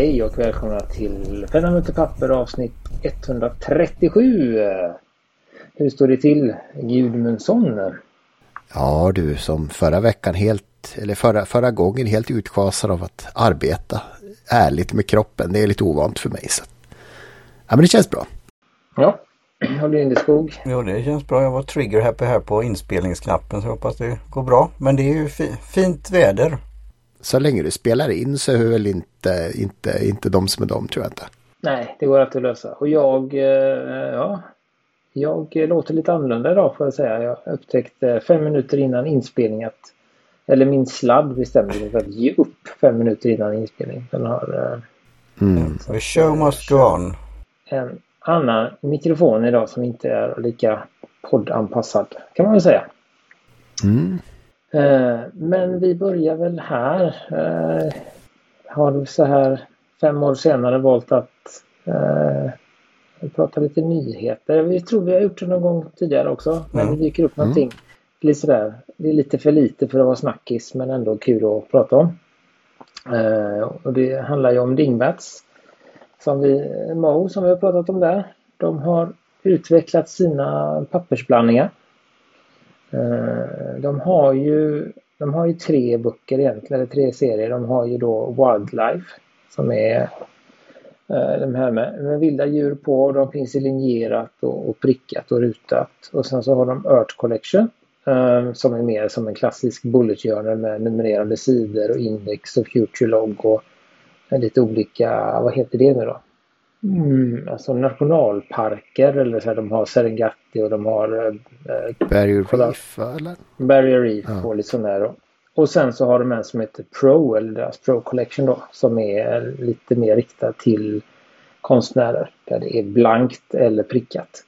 Hej och välkomna till Penna Möter Papper avsnitt 137. Hur står det till Gudmundsson? Ja du, som förra veckan helt, eller förra, förra gången helt utschasad av att arbeta ärligt med kroppen. Det är lite ovant för mig. Så. Ja men det känns bra. Ja, Håller Lindeskog? Jo det känns bra. Jag var trigger happy här på inspelningsknappen så jag hoppas det går bra. Men det är ju fi fint väder. Så länge du spelar in så är det väl inte, inte, inte de som är de tror jag inte. Nej, det går alltid att lösa. Och jag, eh, ja, jag låter lite annorlunda idag får jag säga. Jag upptäckte fem minuter innan inspelning att, eller min sladd bestämde sig för att ge upp fem minuter innan inspelning. Den har... Eh, mm. The show must go on. En annan mikrofon idag som inte är lika poddanpassad kan man väl säga. Mm. Eh, men vi börjar väl här. Eh, har så här fem år senare valt att eh, prata lite nyheter. Vi tror vi har gjort det någon gång tidigare också. Men mm. det dyker upp någonting. Mm. Lite sådär. Det är lite för lite för att vara snackis men ändå kul att prata om. och det handlar ju om Dingbats som vi, Mo som vi har pratat om där. De har utvecklat sina pappersblandningar. Eh, de har ju de har ju tre böcker egentligen, eller tre serier. De har ju då Wildlife som är eh, de här med, med vilda djur på. De finns i linjerat och, och, prickat och rutat. Och sen så har de Earth Collection eh, som är mer som en klassisk bullet journal med numrerade sidor och index och future log och lite olika, vad heter det nu då? Mm, alltså nationalparker eller så här, de har Serengeti och de har eh, Barrier Reef eller? Barrier Reef ja. och lite sån där. Och sen så har de en som heter Pro eller deras Pro Collection då som är lite mer riktad till konstnärer där det är blankt eller prickat.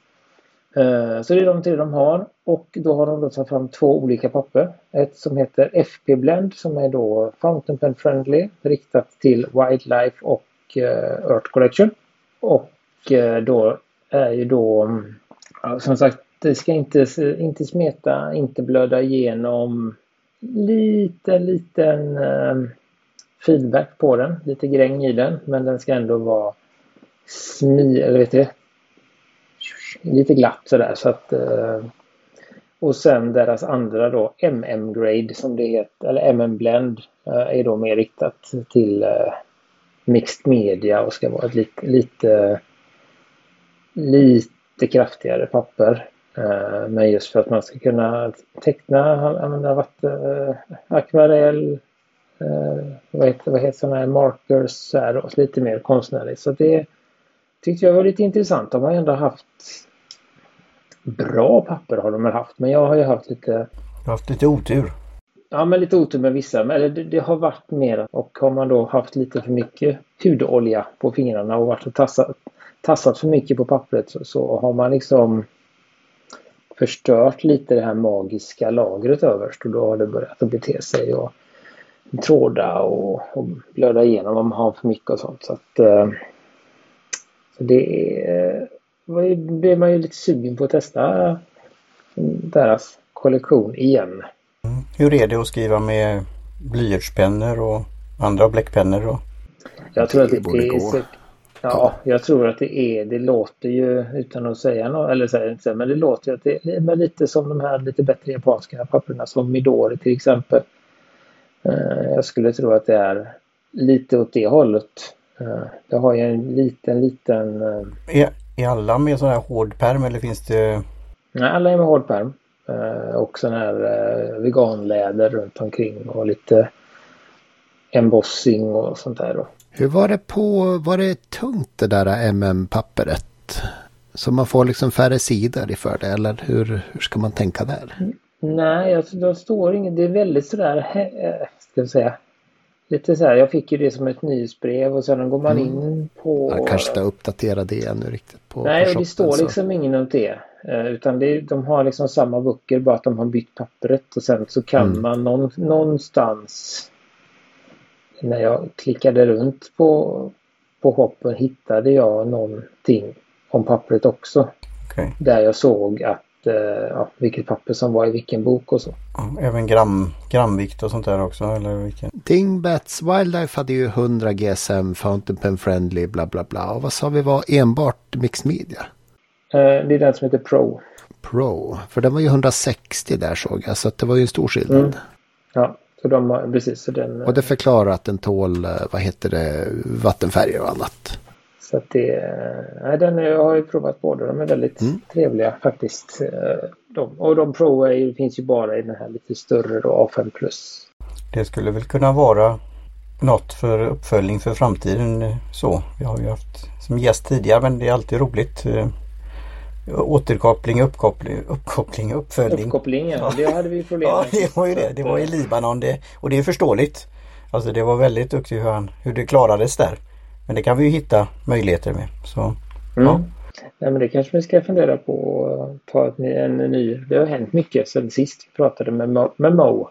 Eh, så det är de tre de har och då har de då tagit fram två olika papper. Ett som heter FP Blend som är då Fountain Pen Friendly riktat till Wildlife och eh, Earth Collection. Och eh, då är ju då som sagt det ska inte, inte smeta, inte blöda igenom. Liten, liten feedback på den, lite gräng i den. Men den ska ändå vara smi, eller vet du Lite glatt sådär. Så att eh, och sen deras andra då MM grade som det heter, eller MM blend är då mer riktat till mixed media och ska vara ett lite, lite, lite kraftigare papper. Eh, men just för att man ska kunna teckna, använda vatten, eh, akvarell, eh, vad heter, vad heter sådana här markers så här och lite mer konstnärligt. Så det tyckte jag var lite intressant. De har ändå haft bra papper har de haft men jag har ju haft lite... Du har haft lite otur. Ja, men lite otur med vissa. Men det, det, har varit mer och har man då haft lite för mycket hudolja på fingrarna och varit och tassat, tassat för mycket på pappret så, så, har man liksom förstört lite det här magiska lagret överst och då har det börjat att bete sig och tråda och, och blöda igenom om man har för mycket och sånt. Så att eh, så det är, eh, blir man ju lite sugen på att testa deras kollektion igen. Hur är det att skriva med blyertspennor och andra bläckpennor? Och... Jag tror att det, det är Ja, jag tror att det är, det låter ju utan att säga något, eller säga inte men det låter ju att det är lite som de här lite bättre japanska papperna som Midori till exempel. Eh, jag skulle tro att det är lite åt det hållet. Eh, jag har ju en liten, liten... Eh, är, är alla med sån här hård pärm eller finns det? Nej, alla är med hård. Eh, och sån här eh, veganläder runt omkring och lite embossing och sånt där då. Hur var det på, var det tungt det där MM-pappret? Så man får liksom färre sidor för det eller hur, hur ska man tänka där? Nej, alltså, det står inget, det är väldigt sådär, eh, ska jag säga, lite så här, jag fick ju det som ett nyhetsbrev och sen går man mm. in på... Man kanske inte uppdatera det ännu riktigt på Nej, och det står liksom ingen om det. Eh, utan det, de har liksom samma böcker bara att de har bytt pappret och sen så kan mm. man någon, någonstans när jag klickade runt på, på hoppen hittade jag någonting om pappret också. Okay. Där jag såg att eh, ja, vilket papper som var i vilken bok och så. Även gram, gramvikt och sånt där också? Eller vilken? Dingbats Wildlife hade ju 100 GSM, Fountain Pen Friendly, bla bla bla. Och vad sa vi var enbart Mixed Media? Eh, det är den som heter Pro. Pro, för den var ju 160 där såg jag, så det var ju en stor skillnad. Mm. Ja, så de har, precis. Så den, och det förklarar att den tål, vad heter det, vattenfärger och annat. Så att det, nej, den jag har ju provat båda. De är väldigt mm. trevliga faktiskt. Eh, de, och de Pro är, finns ju bara i den här lite större då, A5 Plus. Det skulle väl kunna vara något för uppföljning för framtiden eh, så. Vi har ju haft som gäst tidigare men det är alltid roligt. Eh, återkoppling, uppkoppling, uppkoppling, uppföljning. Uppkoppling ja, det hade vi problem med. ja, det var ju det. Det var i Libanon det, och det är förståeligt. Alltså det var väldigt duktigt hur, han, hur det klarades där. Men det kan vi ju hitta möjligheter med. Så, mm. ja. Nej, men det kanske vi ska fundera på att ta ett, en ny. Det har hänt mycket sedan sist vi pratade med Mo. Med Mo.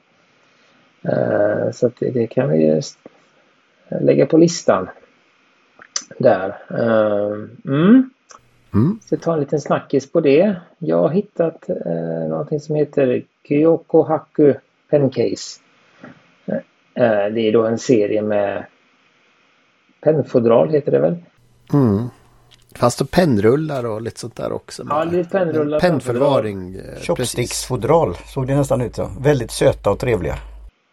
Uh, så det, det, kan vi lägga på listan. Där. Uh, mm. Mm. Så ta en liten snackis på det. Jag har hittat uh, någonting som heter Kyoko Haku Pencase. Uh, det är då en serie med pennfodral heter det väl? Mm. Fast det pennrullar och lite sånt där också. Ja, lite pennrullar. Pennförvaring. Eh, Chopsticksfodral såg det nästan ut som. Väldigt söta och trevliga.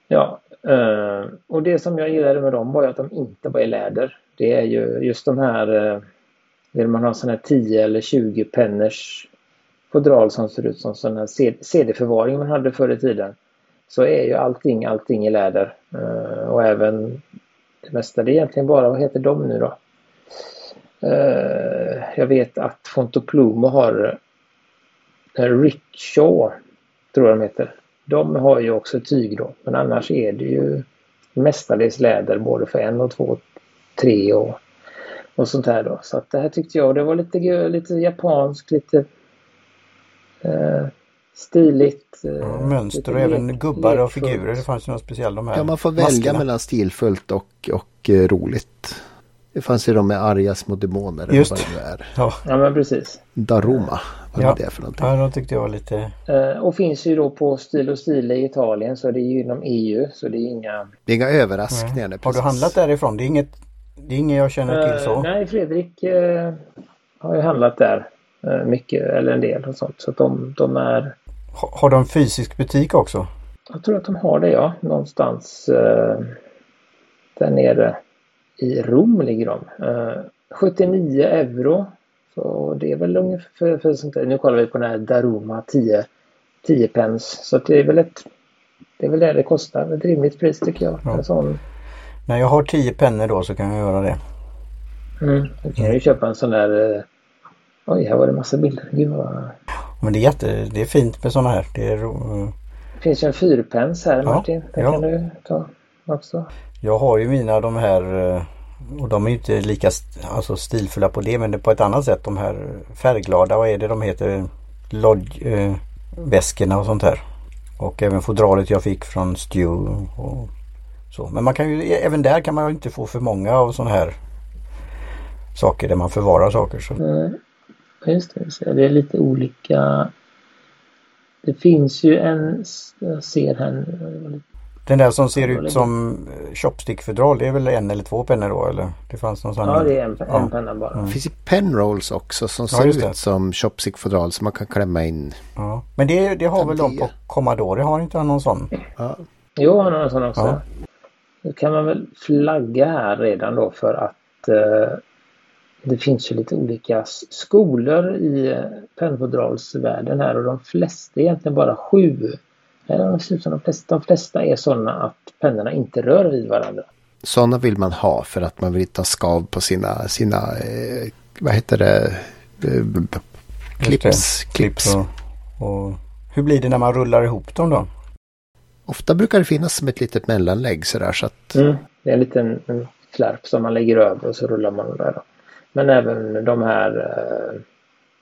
Ja, eh, och det som jag gillade med dem var att de inte var i läder. Det är ju just de här, eh, vill man ha sådana här 10 eller 20 penners fodral som ser ut som sån här CD-förvaring man hade förr i tiden. Så är ju allting, allting i läder. Eh, och även det mesta. Det är egentligen bara, vad heter de nu då? Uh, jag vet att Fontoplumo har eh, uh, Rickshaw, tror jag de heter. De har ju också tyg då, men annars är det ju mestadels läder både för en och två, tre och, och sånt här då. Så att det här tyckte jag, det var lite, lite japanskt, lite uh, stiligt. Ja, eh, mönster och även gubbar och figurer. Det fanns ju något speciellt de här Ja, man får välja maskerna. mellan stilfullt och, och uh, roligt. Det fanns ju de med arga små demoner. Just vad det är. Ja. ja, men precis. Daruma. Vad ja. är det för någonting? Ja, de tyckte jag var lite... Uh, och finns ju då på Stil och Stile i Italien så det är ju inom EU så det är inga... Det är inga överraskningar. Nej. Har du handlat därifrån? Det är inget, det är inget jag känner till så. Uh, nej, Fredrik uh, har ju handlat där mycket eller en del och sånt. Så de, de är har de fysisk butik också? Jag tror att de har det ja, någonstans eh, där nere i Rom ligger de. Eh, 79 euro. Så det är väl ungefär för, för sånt där. Nu kollar vi på den här Daruma 10, 10 pence. Så det är väl ett det är väl det det kostar. Ett rimligt pris tycker jag. Ja. En sån. När jag har 10 pennor då så kan jag göra det. Mm. Du kan ju köpa en sån där eh, Oj, här var det massa bilder. Gud vad... Men det är jätte, det är fint med sådana här. Det, är, det finns ju en fyrpens här Martin. Den ja. kan du ta också. Jag har ju mina de här eh, och de är inte lika alltså, stilfulla på det men det är på ett annat sätt. De här färgglada, vad är det de heter? Lodge, eh, väskorna och sånt här. Och även fodralet jag fick från Stew. Och så. Men man kan ju, även där kan man ju inte få för många av sådana här saker där man förvarar saker. Så. Mm. Just det, det är lite olika. Det finns ju en, jag ser här Den där som ser ut som eh, chopstickfodral, det är väl en eller två pennor då eller? Det fanns någon sån Ja, det är en, ja. en penna bara. Mm. Det finns ju penrolls också som ser ja, ut som chopstickfodral som man kan klämma in. Ja. Men det, det har väl de på Commodore, har inte någon sån? Ja. Jo, han har en sån också. Ja. Nu kan man väl flagga här redan då för att eh, det finns ju lite olika skolor i pennfodralsvärlden här och de flesta, egentligen bara sju, de flesta, de flesta är sådana att pennorna inte rör vid varandra. Sådana vill man ha för att man vill inte ha skav på sina, sina eh, vad heter det, eh, clips. clips. Och, och, hur blir det när man rullar ihop dem då? Ofta brukar det finnas som ett litet mellanlägg sådär så att... Mm, det är en liten en flärp som man lägger över och så rullar man där. Då. Men även de här eh,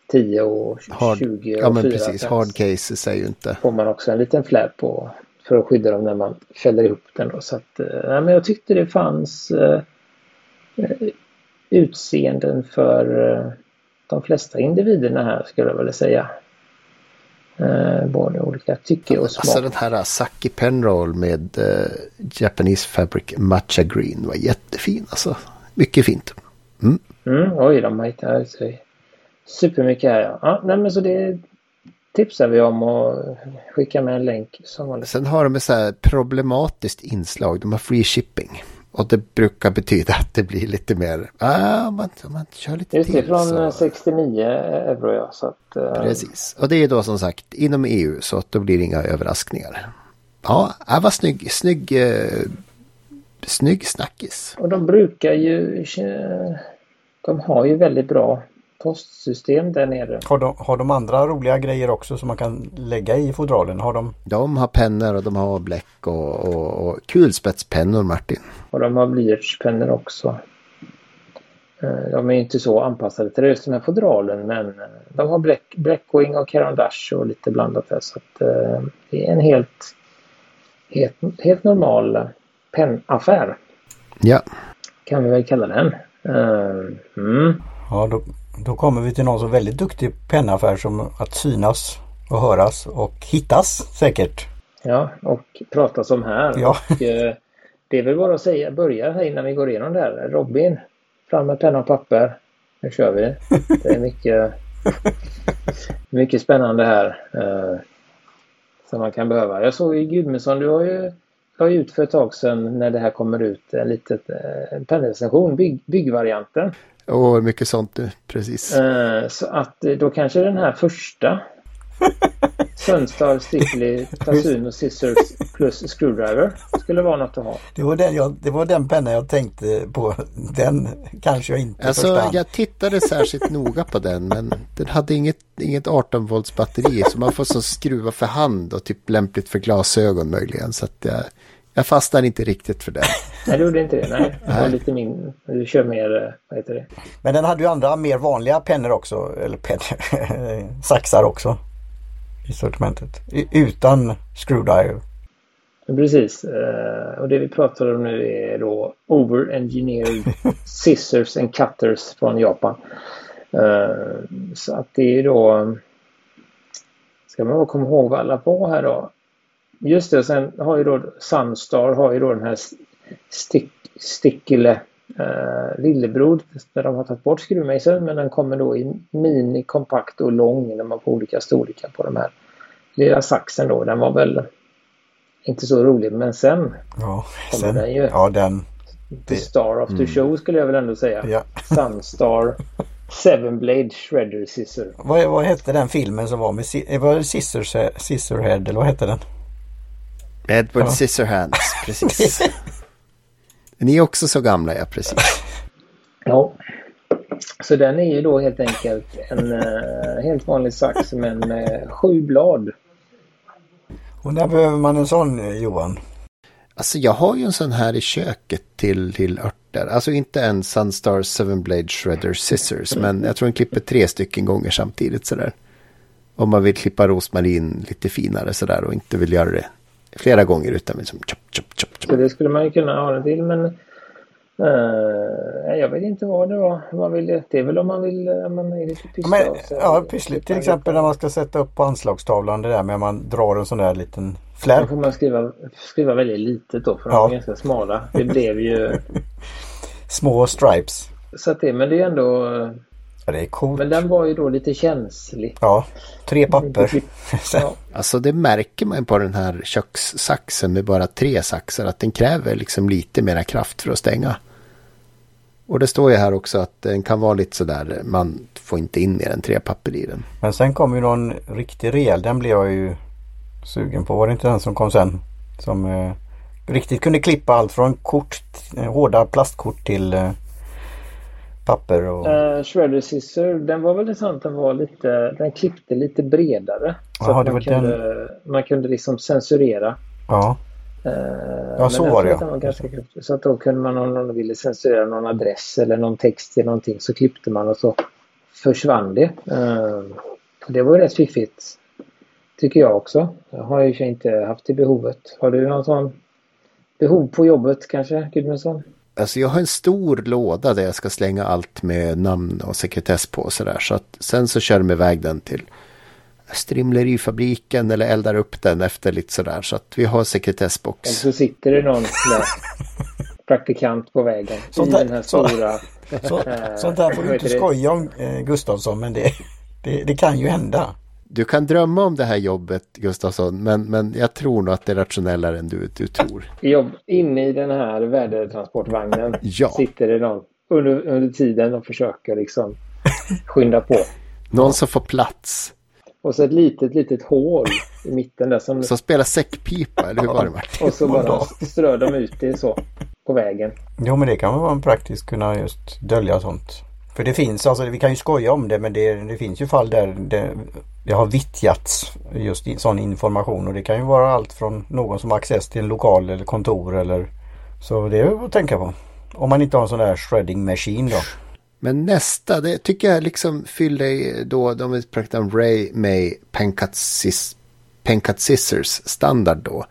10 och 20 hard, och Ja men precis, hard cases är ju inte. Får man också en liten flärp på för att skydda dem när man fäller ihop den. Då. Så att, eh, men jag tyckte det fanns eh, eh, utseenden för eh, de flesta individerna här skulle jag vilja säga. Eh, både olika tycke och smak. Alltså den här Saki Penroll med uh, Japanese Fabric Matcha Green var jättefin. Alltså mycket fint. Mm. Mm, oj, de har hittat supermycket här. Ja. ja, nej, men så det tipsar vi om och skicka med en länk. Som Sen har de ett så här problematiskt inslag. De har free shipping. Och det brukar betyda att det blir lite mer, ah, man, man kör lite Just det, till. från så... 69 euro ja. Så att, uh... Precis, och det är då som sagt inom EU så att då blir det inga överraskningar. Ja, det var snygg, snygg, uh, snygg snackis. Och de brukar ju, de har ju väldigt bra postsystem där nere. Har de, har de andra roliga grejer också som man kan lägga i fodralen? Har de? De har pennor och de har bläck och, och, och kulspetspennor Martin. Och de har blyertspennor också. Eh, de är inte så anpassade till just den här fodralen men eh, de har bläck, bläckwing och Caran Dash och lite blandat där så att eh, det är en helt, helt, helt normal pennaffär. Ja. Kan vi väl kalla den. Mm. Ja, då, då kommer vi till någon som är väldigt duktig pennaffär som att synas och höras och hittas säkert. Ja, och pratas om här. Ja. Och, eh, det är väl bara att säga, börja här innan vi går igenom det här. Robin, fram med penna och papper. Nu kör vi. Det är mycket, mycket spännande här. Eh, som man kan behöva. Jag såg ju Gudmundsson, du har ju la ut för ett tag sedan när det här kommer ut en liten eh, pennrecension, bygg, byggvarianten. Och mycket sånt nu, precis. Eh, så att eh, då kanske den här första Sunstar, Stickley, Tasun och Scissors plus Screwdriver skulle vara något att ha. Det var den, jag, det var den penna jag tänkte på. Den kanske jag inte Alltså förstår. jag tittade särskilt noga på den men den hade inget, inget 18 volts batteri så man får så skruva för hand och typ lämpligt för glasögon möjligen. Så att jag, jag fastnar inte riktigt för den. Nej, du gjorde inte det. Nej, det var lite min... Du kör mer, eh, vad heter det? Men den hade ju andra mer vanliga pennor också, eller pennor, saxar också i sortimentet. Utan screwdriver. Precis. Eh, och det vi pratar om nu är då over-engineered scissors and cutters från Japan. Eh, så att det är då... Ska man komma ihåg vad alla var här då? Just det, sen har ju då Sunstar har ju då den här stick, Stickile eh, lillebror där de har tagit bort skruvmejseln men den kommer då i mini, kompakt och lång när man får olika storlekar på de här. Lilla saxen då, den var väl inte så rolig men sen ja, kommer den ju. Ja, den. The Star of the mm. Show skulle jag väl ändå säga. Ja. Sunstar Seven Blade Shredder Scissor. Vad, vad hette den filmen som var med var det Scissors, Scissorhead eller vad hette den? Edward ja. Scissorhands, precis. Ni är också så gamla, ja precis. Ja. Så den är ju då helt enkelt en uh, helt vanlig sax men med sju blad. Och när behöver man en sån eh, Johan? Alltså jag har ju en sån här i köket till, till örter. Alltså inte en Sunstar Seven Blade Shredder Scissors. Mm. Men jag tror den klipper tre stycken gånger samtidigt sådär. Om man vill klippa rosmarin lite finare sådär och inte vill göra det flera gånger utan liksom chop, chop, chop, chop. Så det skulle man ju kunna ha det till men uh, jag vet inte vad det var man vill. Det är väl om man vill om man är lite pysslig. Ja, ja pyssligt till exempel när man ska sätta upp på anslagstavlan det där med att man drar en sån där liten flärp. Då får man skriva, skriva väldigt litet då för ja. de är ganska smala. Det blev ju små stripes. Så att det, men det är ändå det är coolt. Men den var ju då lite känslig. Ja, tre papper. ja. Alltså det märker man på den här kökssaxen med bara tre saxar att den kräver liksom lite mera kraft för att stänga. Och det står ju här också att den kan vara lite sådär, man får inte in mer än tre papper i den. Men sen kom ju någon riktigt rejäl, den blev jag ju sugen på. Var det inte den som kom sen? Som eh, riktigt kunde klippa allt från kort, hårda plastkort till eh, papper och... Uh, Shredder Scissor, den var väl sant den var lite, den klippte lite bredare. Så Aha, att man, kunde, den... man kunde liksom censurera. Ja. Uh, ja, så var det ja. Var ganska kraftig. Så att då kunde man om någon ville censurera någon adress eller någon text till någonting så klippte man och så försvann det. Uh, det var ju rätt fiffigt. Tycker jag också. Jag har ju inte haft det behovet. Har du någon sån behov på jobbet kanske, Gudmundsson? Alltså jag har en stor låda där jag ska slänga allt med namn och sekretess på och sådär. Så att sen så kör de iväg den till strimlerifabriken eller eldar upp den efter lite sådär. Så att vi har sekretessbox. Och så sitter det någon praktikant på vägen. Sånt I där- den här så- stora... Så, eh, sånt där får vad du inte skoja om eh, Gustafsson men det, det, det kan ju hända. Du kan drömma om det här jobbet Gustafsson. Men, men jag tror nog att det är rationellare än du, du tror. Jobb, inne i den här vädertransportvagnen Ja. sitter det någon under, under tiden och försöker liksom skynda på. Någon som får plats. Och så ett litet, litet hål i mitten där som... Som spelar säckpipa, eller hur var det Martin? Och så bara strör de ut det så på vägen. Jo men det kan väl vara en praktiskt kunna just dölja sånt. För det finns alltså, vi kan ju skoja om det men det, det finns ju fall där det, det har vittjats just i, sån information och det kan ju vara allt från någon som har access till en lokal eller kontor eller så det är att tänka på. Om man inte har en sån där shredding machine då. Men nästa, det tycker jag liksom fyller i då, de vi pratar om Ray May Pencat Sis- Scissors standard då.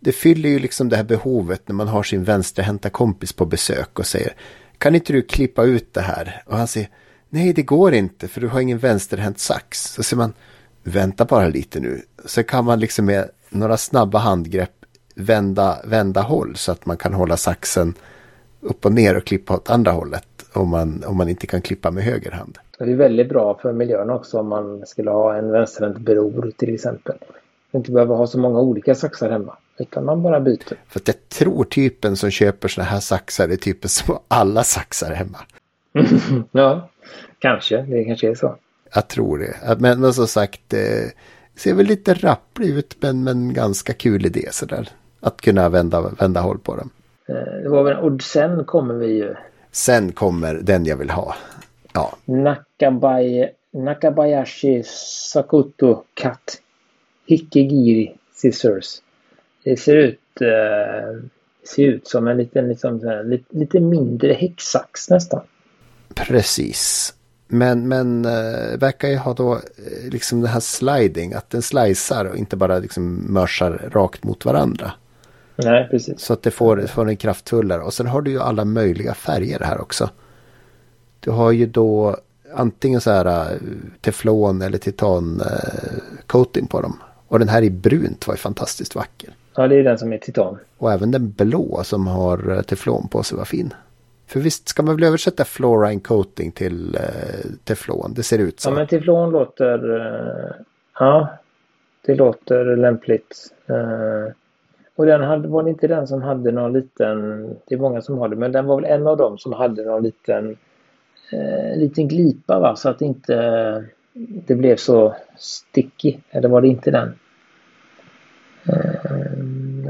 Det fyller ju liksom det här behovet när man har sin vänsterhänta kompis på besök och säger kan inte du klippa ut det här? Och han säger nej det går inte för du har ingen vänsterhänt sax. Så säger man vänta bara lite nu. Så kan man liksom med några snabba handgrepp vända, vända håll så att man kan hålla saxen upp och ner och klippa åt andra hållet om man, om man inte kan klippa med höger hand. Det är väldigt bra för miljön också om man skulle ha en vänsterhänt bror till exempel. Inte behöva ha så många olika saxar hemma. Utan man bara byter. För att jag tror typen som köper såna här saxar är typen som har alla saxar hemma. Ja, kanske. Det kanske är så. Jag tror det. Men, men som sagt, det ser väl lite rapplig ut men, men ganska kul idé sådär. Att kunna vända, vända håll på dem. Eh, Det var väl, och sen kommer vi ju Sen kommer den jag vill ha. Ja, Nakabai, Nakabayashi Sakuto Cut Hikigiri Scissors. Det ser ut, eh, ser ut som en liten, liksom, här, lite, lite mindre häcksax nästan. precis. Men, men äh, verkar ju ha då eh, liksom den här sliding, att den slicear och inte bara liksom mörsar rakt mot varandra. Nej, precis. Så att det får, får en kraftfullare. Och sen har du ju alla möjliga färger här också. Du har ju då antingen så här äh, teflon eller titan äh, coating på dem. Och den här i brunt var ju fantastiskt vacker. Ja, det är den som är titan. Och även den blå som har äh, teflon på sig var fin. För visst ska man väl översätta fluorine coating till äh, teflon. Det ser ut så. Ja, men teflon låter... eh, ja, det låter lämpligt. Eh, och den hade, var det inte den som hade någon liten... Det är många som har det, men den var väl en av dem som hade någon liten... Eh, liten glipa va, så att inte det blev så sticky. Eller var det inte den?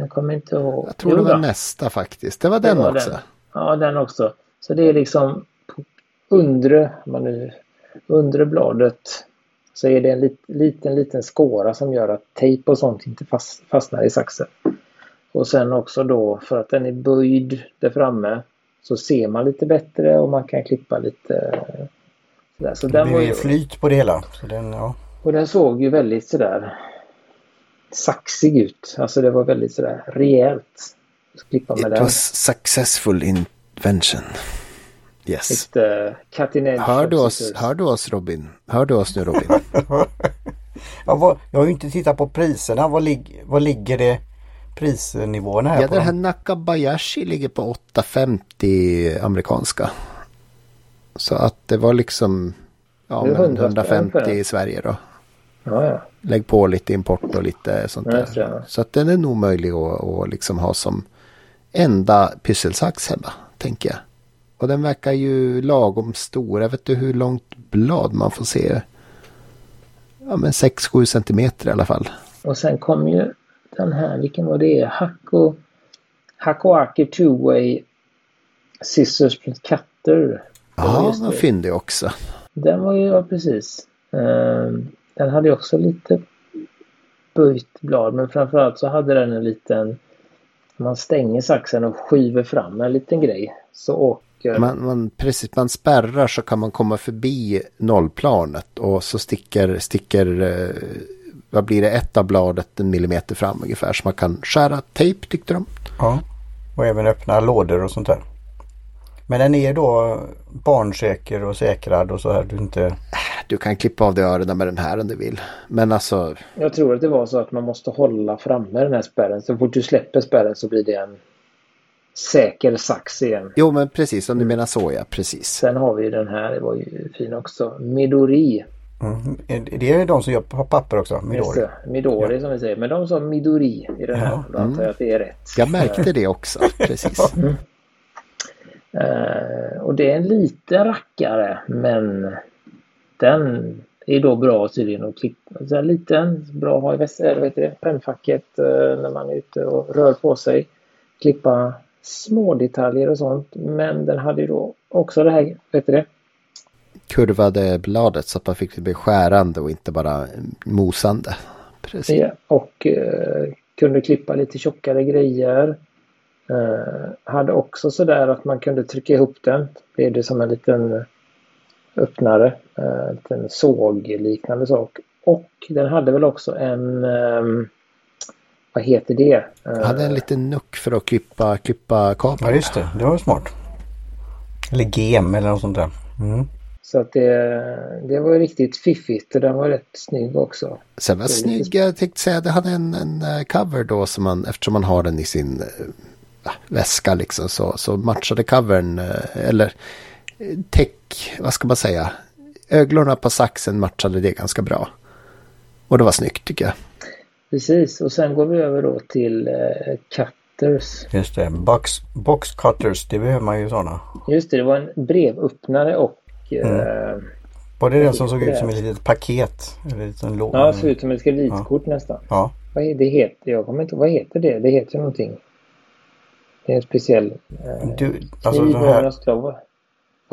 Eh, jag kommer inte ihåg. Jag tror Jo det var då. nästa faktiskt. Det var den var också. den. Ja, den också. Så det är liksom på undre, man nu, undre bladet så är det en lit, liten, liten skåra som gör att tejp och sånt inte fast, fastnar i saxen. Och sen också då för att den är böjd där framme så ser man lite bättre och man kan klippa lite sådär. Så Det den var blir ju flyt på det hela. Så den, ja. och den såg ju väldigt sådär saxig ut. Alltså det var väldigt sådär rejält. Klippa med It den. was successful invention. Yes. Ett uh, cutting edge. Hör du, oss, hör du oss Robin? Hör du oss nu Robin? Ja, vad, jag har ju inte tittat på priserna. Vad, lig, vad ligger det prisnivåerna här ja, på? den här? Nakabayashi ligger på 850 amerikanska. Så att det var liksom ja, Det är men 100 spänn 150 för den. i Sverige då. Ja, ja. Lägg på lite import och lite sånt där. ja. Så att den är nog möjlig att, att liksom ha som enda pysselsax hemma, tänker jag. Och den verkar ju lagom stor. Jag vet inte hur långt blad man får se. Ja men 6-7 centimeter i alla fall. Och sen kom ju den här, vilken var det? Hako, Hakoaki Two-Way Scissors plus Cutter. Ja, det. fyndig också. Den var ju, ja precis. Ehm, den hade ju också lite böjt blad men framförallt så hade den en liten man stänger saxen och skiver fram en liten grej. Så åker... Man, man, precis, man spärrar så kan man komma förbi nollplanet och så sticker, sticker eh, vad blir det, ett av bladet en millimeter fram ungefär. Så man kan skära tejp tyckte de. Ja. Och även öppna lådor och sånt där. Men den är då barnsäker och säkrad och så här. Du inte... du kan klippa av dig öronen med den här om du vill. Men alltså. Jag tror att det var så att man måste hålla framme den här spärren. Så fort du släpper spärren så blir det en säker sax igen. Jo men precis, om du menar så ja, precis. Sen har vi den här, det var ju fin också. Midori. Mm. Det är de som gör papper också, Midori. Det, Midori ja. som vi säger. Men de sa Midori i den här. Ja. Då antar jag att det är rätt. Jag märkte det också, precis. Mm. Uh, och det är en liten rackare men den är då bra tydligen att klippa. Så en liten, bra att ha i väst, vet det, pennfacket uh, när man är ute och rör på sig. Klippa små detaljer och sånt. Men den hade ju då också det här, vet du det? Kurvade bladet så att man fick det bli skärande och inte bara mosande. Precis. Ja, och uh, kunde klippa lite tjockare grejer. Uh, hade också sådär att man kunde trycka ihop den. Blev det som en liten öppnare. Uh, en sågliknande sak. Och den hade väl också en um, vad heter det? Jag hade en liten nuck för att klippa, klippa kablar. Ja just det, det var smart. Eller gem eller något sånt där. Mm. Så att det, det var riktigt fiffigt och den var rätt snygg också. Sen var snygg, jag tänkte säga det hade en, en eh, cover då som man, eftersom man har den i sin äh, väska liksom så, så matchade covern äh, eller vad ska man säga, öglorna på saxen matchade det ganska bra. Och det var snyggt tycker jag. Precis och sen går vi över då till eh, cutters. Just det, box, box cutters, det behöver man ju sådana. Just det, det var en brevöppnare och mm. eh, var det den som såg ut som ett litet paket? Eller liten låda? Ja, såg ut som ett kreditkort ja. nästan. Ja. Vad är det heter, jag kommer inte vad heter det? Det heter någonting. Det är en speciell eh, du, alltså kniv här...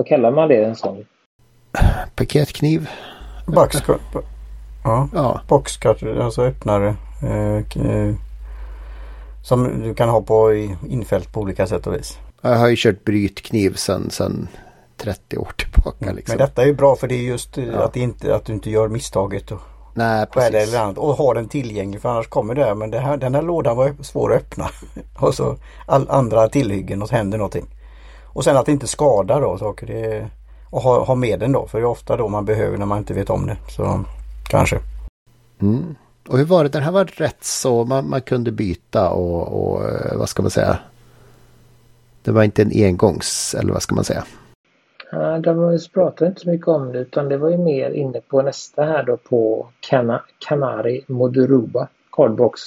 Vad kallar man det en sån? Paketkniv. Boxcut. Ja, ja. boxcutter, alltså öppnare. Eh, eh, som du kan ha på infält på olika sätt och vis. Jag har ju kört brytkniv sedan, sedan 30 år tillbaka. Mm. Liksom. Men detta är ju bra för det är just eh, ja. att, inte, att du inte gör misstaget. Och Nej, precis. Eller annat, och ha den tillgänglig för annars kommer det här. Men det här, den här lådan var svår att öppna. och så all, andra tillhyggen och så händer någonting. Och sen att det inte skadar då saker. Det, och ha, ha med den då för det är ofta då man behöver när man inte vet om det. Så kanske. Mm. Och hur var det? Den här var rätt så man, man kunde byta och, och eh, vad ska man säga? Det var inte en engångs eller vad ska man säga? Ja, de pratade inte så mycket om det utan det var ju mer inne på nästa här då på Kana, Kanari Moduruba Cardbox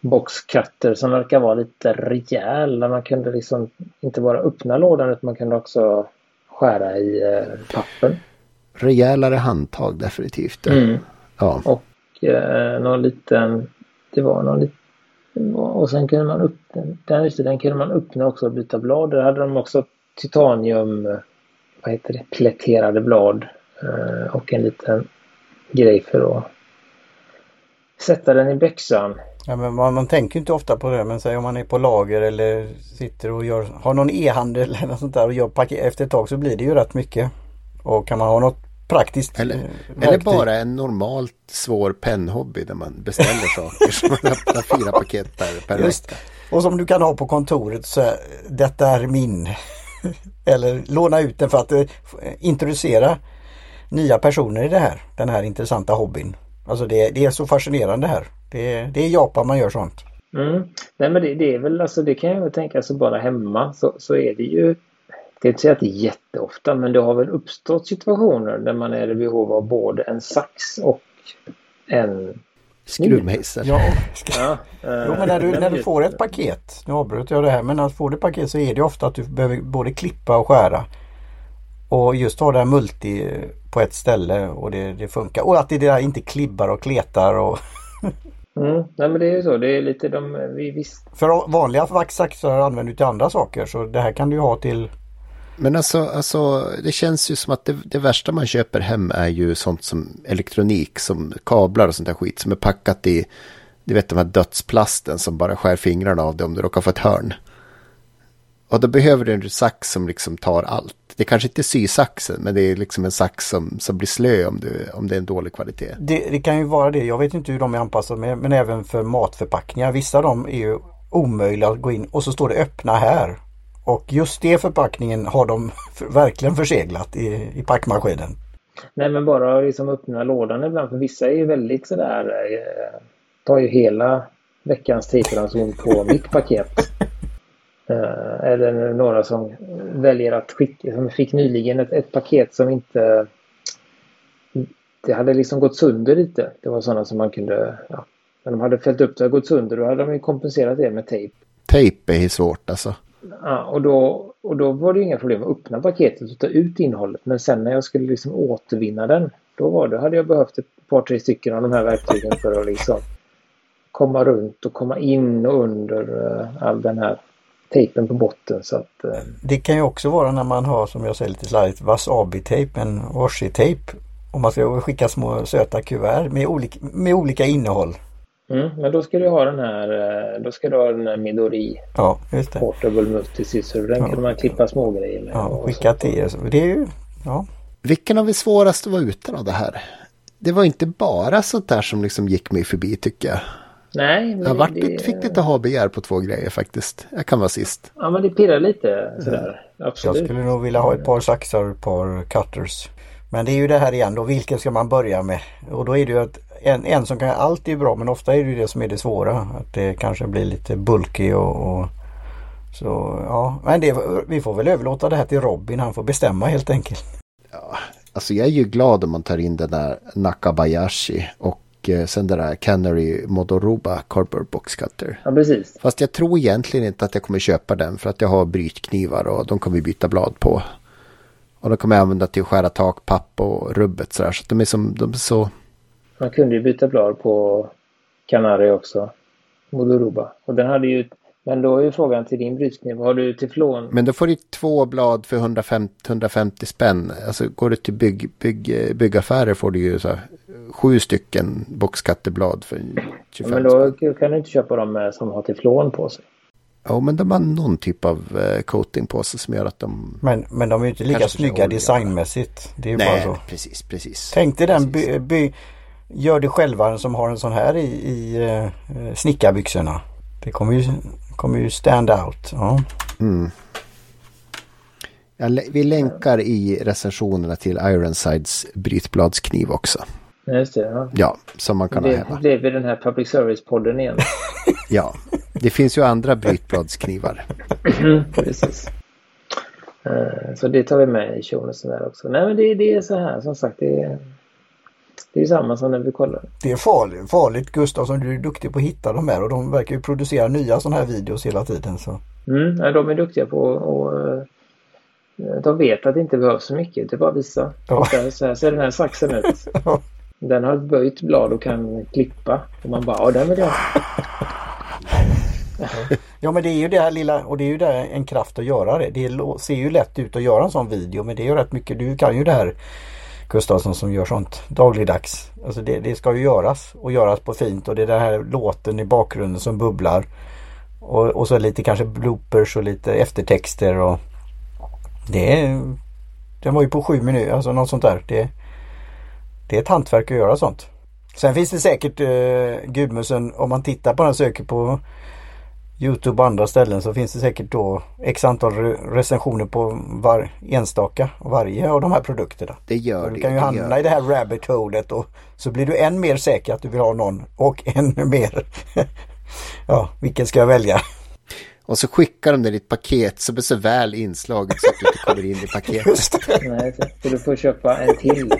Box Cutter som verkar vara lite rejäl där man kunde liksom inte bara öppna lådan utan man kunde också skära i eh, pappen. Rejälare handtag definitivt. Mm. Ja. Och eh, någon liten, det var någon liten och sen kunde man öppna, den, den kunde man öppna också och byta blad. Där hade de också titanium, vad heter det, pläterade blad eh, och en liten grej för att sätta den i byxan. Ja, men man, man tänker inte ofta på det men säg om man är på lager eller sitter och gör, har någon e-handel eller något sånt där och gör paket efter ett tag så blir det ju rätt mycket. Och kan man ha något praktiskt eller, eller bara en normalt svår pennhobby där man beställer saker som man öppnar fyra paket per, per vecka. Och som du kan ha på kontoret så detta är min. eller låna ut den för att uh, introducera nya personer i det här. Den här intressanta hobbyn. Alltså det, det är så fascinerande här. Det, det är i Japan man gör sånt. Mm. Nej men det, det, är väl alltså det kan jag väl tänka så bara hemma så, så är det ju det är inte så att det är jätteofta men det har väl uppstått situationer där man är i behov av både en sax och en skruvmejsel. Ja, ja, äh, jo, men när du, när du får ett paket, nu avbryter jag det här, men när du får ett paket så är det ofta att du behöver både klippa och skära. Och just ha det här multi på ett ställe och det, det funkar. Och att det där inte klibbar och kletar och Mm, nej men det är ju så. Det är lite de... Vi visst... För vanliga vaxsaxar använder du till andra saker så det här kan du ha till men alltså, alltså, det känns ju som att det, det, värsta man köper hem är ju sånt som elektronik, som kablar och sånt där skit som är packat i, du vet de här dödsplasten som bara skär fingrarna av dig om du råkar få ett hörn. Och då behöver du en sax som liksom tar allt. Det kanske inte är sysaxen, men det är liksom en sax som, som blir slö om, du, om det är en dålig kvalitet. Det, det kan ju vara det. Jag vet inte hur de är anpassade, men även för matförpackningar. Vissa av dem är ju omöjliga att gå in och så står det öppna här. Och just det förpackningen har de verkligen förseglat i, i packmaskinen. Nej men bara liksom öppna lådan ibland för vissa är ju väldigt sådär eh, tar ju hela veckans tejpranson på mitt paket. Eh, eller några som väljer att skicka, som fick nyligen ett, ett paket som inte det hade liksom gått sönder lite. Det var sådana som man kunde, ja, när de hade fällt upp det och gått sönder då hade de ju kompenserat det med tejp. Tejp är svårt alltså. Ja, och, då, och då var det inga problem att öppna paketet och ta ut innehållet. Men sen när jag skulle liksom återvinna den, då var det, hade jag behövt ett par, tre stycken av de här verktygen för att liksom komma runt och komma in och under uh, all den här tejpen på botten. Så att, uh... Det kan ju också vara när man har, som jag säger lite slarvigt, wasabi-tejp, en washi-tejp. Om man ska skicka små söta kuvert med olika, med olika innehåll. Mm, men då ska du ha den här, eh, då ska du ha den här Midori ja, just det. Portable Multiscissor. Den ja. kan man klippa små grejer med. Ja, skicka till. Det är ju, ja. Vilken av det svåraste var utan av det här? Det var inte bara sånt där som liksom gick mig förbi tycker jag. Nej. Men jag vart, det, fick lite ha-begär på två grejer faktiskt. Jag kan vara sist. Ja men det pirrar lite sådär. Mm. Absolut. Jag skulle nog vilja ha ett par saxar och ett par cutters. Men det är ju det här igen då, vilken ska man börja med? Och då är det ju att en, en som kan allt är bra men ofta är det ju det som är det svåra. Att det kanske blir lite bulky och, och så ja, men det, vi får väl överlåta det här till Robin. Han får bestämma helt enkelt. Ja, alltså jag är ju glad om man tar in den där Nakabayashi och eh, sen det där Canary Modoroba Cardboard Box Cutter. Ja, precis. Fast jag tror egentligen inte att jag kommer köpa den för att jag har brytknivar och de kommer vi byta blad på. Och de kommer jag använda till att skära takpapp och rubbet sådär. Så de är som, de är så... Man kunde ju byta blad på Canary också. Modoroba. Och den hade ju... Men då är ju frågan till din brytkniv. Har du teflon? Men då får du två blad för 150, 150 spänn. Alltså går du till bygg, bygg, byggaffärer får du ju så här, sju stycken boxkatteblad för 25 Men då spänn. kan du inte köpa dem som har teflon på sig. Ja, men de har någon typ av uh, coating på sig som gör att de... Men, men de är ju inte lika snygga designmässigt. Det är ju Nej, bara så. precis, precis. Tänk dig den by, by, Gör det själva som har en sån här i, i uh, snickarbyxorna. Det kommer ju, kommer ju stand out. Ja. Mm. Ja, vi länkar i recensionerna till Ironsides brytbladskniv också. Just det, ja. ja, som man kan det, ha hemma. Det blev den här public service-podden igen. ja, det finns ju andra brytbladsknivar. Precis. Uh, så det tar vi med i showen där också. Nej men det, det är så här som sagt. Det är, det är samma som när vi kollar. Det är farligt, farligt Gustav som du är duktig på att hitta de här och de verkar ju producera nya sådana här videos hela tiden. Så. Mm, ja, de är duktiga på och uh, de vet att det inte behövs så mycket. Det är bara att visa. Ja. Så här ser den här saxen ut. Ja. Den har ett böjt blad och kan klippa. Och man bara, ja den vill jag Ja men det är ju det här lilla och det är ju där en kraft att göra det. Det ser ju lätt ut att göra en sån video men det är ju rätt mycket. Du kan ju det här Gustafsson som gör sånt dagligdags. Alltså det, det ska ju göras och göras på fint och det är den här låten i bakgrunden som bubblar. Och, och så lite kanske bloopers och lite eftertexter och det är Den var ju på sju minuter, alltså något sånt där. Det, det är ett hantverk att göra sånt. Sen finns det säkert eh, Gudmusen om man tittar på den söker på Youtube och andra ställen så finns det säkert då x antal recensioner på var, enstaka varje av de här produkterna. Det gör det. Du kan ju hamna i det här rabbit holet och så blir du än mer säker att du vill ha någon och ännu mer. ja, vilken ska jag välja? Och så skickar de det i ett paket som är så väl inslaget så att du inte kommer in i paketet. Nej, så du får köpa en till.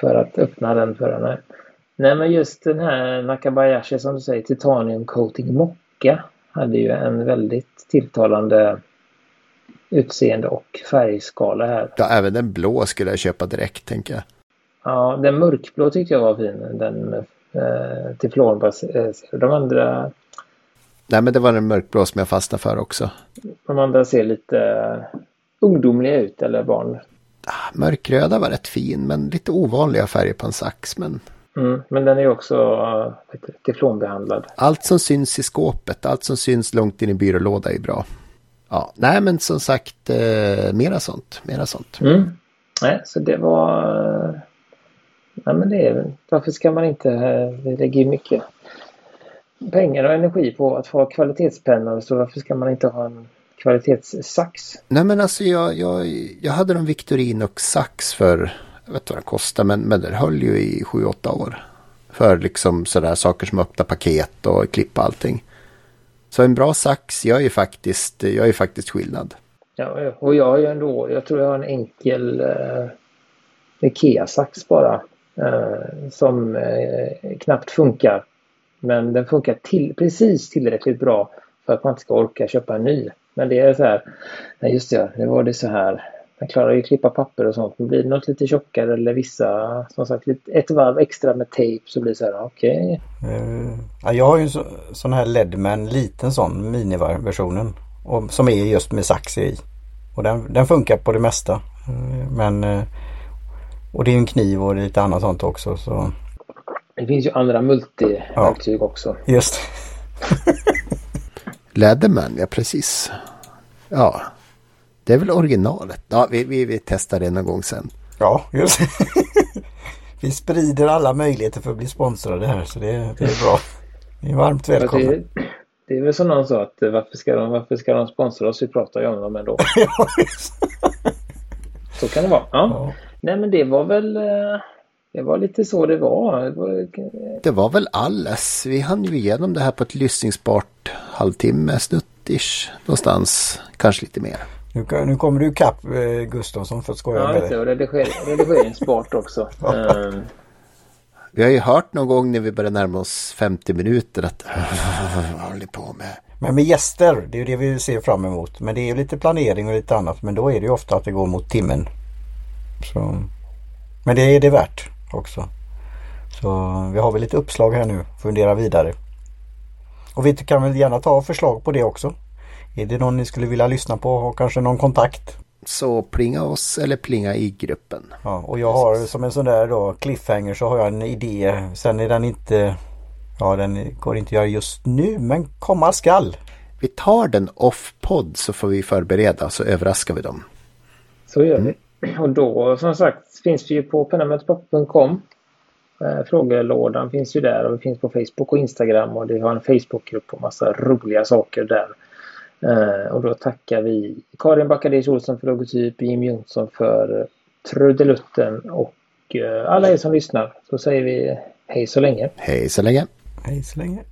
För att öppna den för den här. Nej men just den här Nakabayashi som du säger, Titanium Coating Mock Mocka hade ju en väldigt tilltalande utseende och färgskala här. Ja, även den blå skulle jag köpa direkt tänker jag. Ja, den mörkblå tyckte jag var fin. Den eh, teflonbaserade. De andra... Nej, men det var den mörkblå som jag fastnade för också. De andra ser lite ungdomliga ut eller barn. Ah, mörkröda var rätt fin, men lite ovanliga färger på en sax. Men Mm, men den är också teflonbehandlad. Allt som syns i skåpet, allt som syns långt in i byrålåda är bra. Ja, nej men som sagt, eh, mera sånt, mera sånt. Mm. Nej, så det var... Nej men det är varför ska man inte... Vi lägger mycket pengar och energi på att få kvalitetspennor så varför ska man inte ha en kvalitetssax? Nej men alltså jag, jag, jag hade en Victorinox sax för, jag vet inte vad den kostade, men, men den höll ju i 7-8 år. För liksom sådär saker som öppna paket och klippa allting. Så en bra sax gör ju faktiskt, gör ju faktiskt skillnad. Ja, och jag har ju ändå, jag tror jag har en enkel eh, Ikea-sax bara. Eh, som eh, knappt funkar. Men den funkar till, precis tillräckligt bra för att man inte ska orka köpa en ny. Men det är så här, nej just det, nu var det så här. Man klarar ju att klippa papper och sånt. Men blir det något lite tjockare eller vissa, som sagt, ett varv extra med tejp så blir det så här, okej. Okay. Uh, ja, jag har ju en så, sån här Ledman, liten sån miniversionen. Och, som är just med sax i. Och den, den funkar på det mesta. Uh, men uh, och det är en kniv och lite annat sånt också. Så. Det finns ju andra multiverktyg ja. också. Just Leatherman, ja precis. Ja, det är väl originalet. Ja, vi, vi, vi testar det någon gång sen. Ja, just Vi sprider alla möjligheter för att bli sponsrade här så det, det är bra. Ni är varmt välkomna. Det, det, är väl som någon sa att varför ska de, varför ska de sponsra oss? Vi pratar ju om dem ändå. ja, så kan det vara. Ja. ja. Nej men det var väl eh, det var lite så det var. Det var, det var väl alles. Vi hann ju igenom det här på ett lyssningsbart halvtimme snuttish någonstans. Kanske lite mer. Nu, nu kommer du ikapp eh, Gustafsson för att skoja ja, med dig. Ja, rediger, redigeringsbart också. um. Vi har ju hört någon gång när vi börjar närma oss 50 minuter att vad håller på med? Men med gäster, det är ju det vi ser fram emot. Men det är ju lite planering och lite annat. Men då är det ju ofta att det går mot timmen. Så. Men det är det värt också. Så vi har väl lite uppslag här nu. Fundera vidare. Och vi kan väl gärna ta förslag på det också. Är det någon ni skulle vilja lyssna på och kanske någon kontakt? Så plinga oss eller plinga i gruppen. Ja, och jag har som en sån där då cliffhanger så har jag en idé. Sen är den inte Ja den går inte att göra just nu men komma skall. Vi tar den off-podd så får vi förbereda så överraskar vi dem. Så gör vi. Och då som sagt finns vi ju på pennamötespop.com. Eh, frågelådan finns ju där och vi finns på Facebook och Instagram och vi har en Facebookgrupp och massa roliga saker där. Eh, och då tackar vi Karin Backadis Olsson för logotyp, Jim Jonsson för trudelutten och eh, alla er som lyssnar. Så säger vi hej så länge. Hej så länge. Hej så länge.